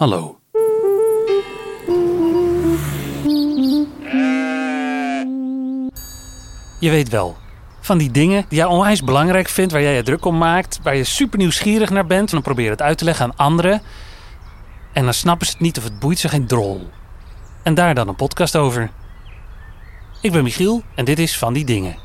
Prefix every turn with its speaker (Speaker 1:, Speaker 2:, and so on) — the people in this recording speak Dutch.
Speaker 1: Hallo. Je weet wel, van die dingen die jij onwijs belangrijk vindt, waar jij je druk om maakt, waar je super nieuwsgierig naar bent, en dan probeer je het uit te leggen aan anderen. En dan snappen ze het niet of het boeit ze geen drol. En daar dan een podcast over. Ik ben Michiel en dit is Van die Dingen.